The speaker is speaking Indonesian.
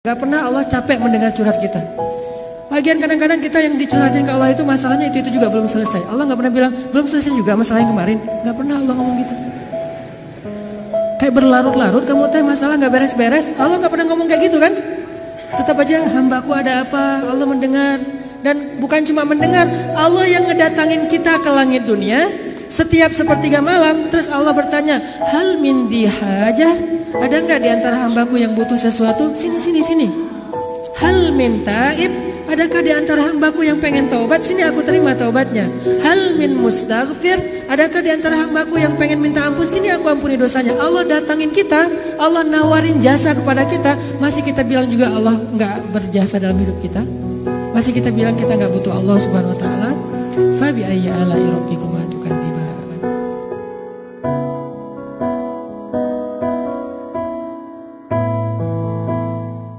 Gak pernah Allah capek mendengar curhat kita. Lagian kadang-kadang kita yang dicurhatin ke Allah itu masalahnya itu itu juga belum selesai. Allah nggak pernah bilang belum selesai juga masalah yang kemarin. Gak pernah Allah ngomong gitu. Kayak berlarut-larut kamu teh masalah nggak beres-beres. Allah nggak pernah ngomong kayak gitu kan? Tetap aja hambaku ada apa? Allah mendengar dan bukan cuma mendengar. Allah yang ngedatangin kita ke langit dunia setiap sepertiga malam. Terus Allah bertanya, hal min dihajah ada nggak di antara hambaku yang butuh sesuatu? Sini, sini, sini. Hal min taib, adakah di antara hambaku yang pengen taubat? Sini aku terima taubatnya. Hal min mustaghfir, adakah di antara hambaku yang pengen minta ampun? Sini aku ampuni dosanya. Allah datangin kita, Allah nawarin jasa kepada kita. Masih kita bilang juga Allah nggak berjasa dalam hidup kita. Masih kita bilang kita nggak butuh Allah subhanahu wa ta'ala. Fabi ayya ala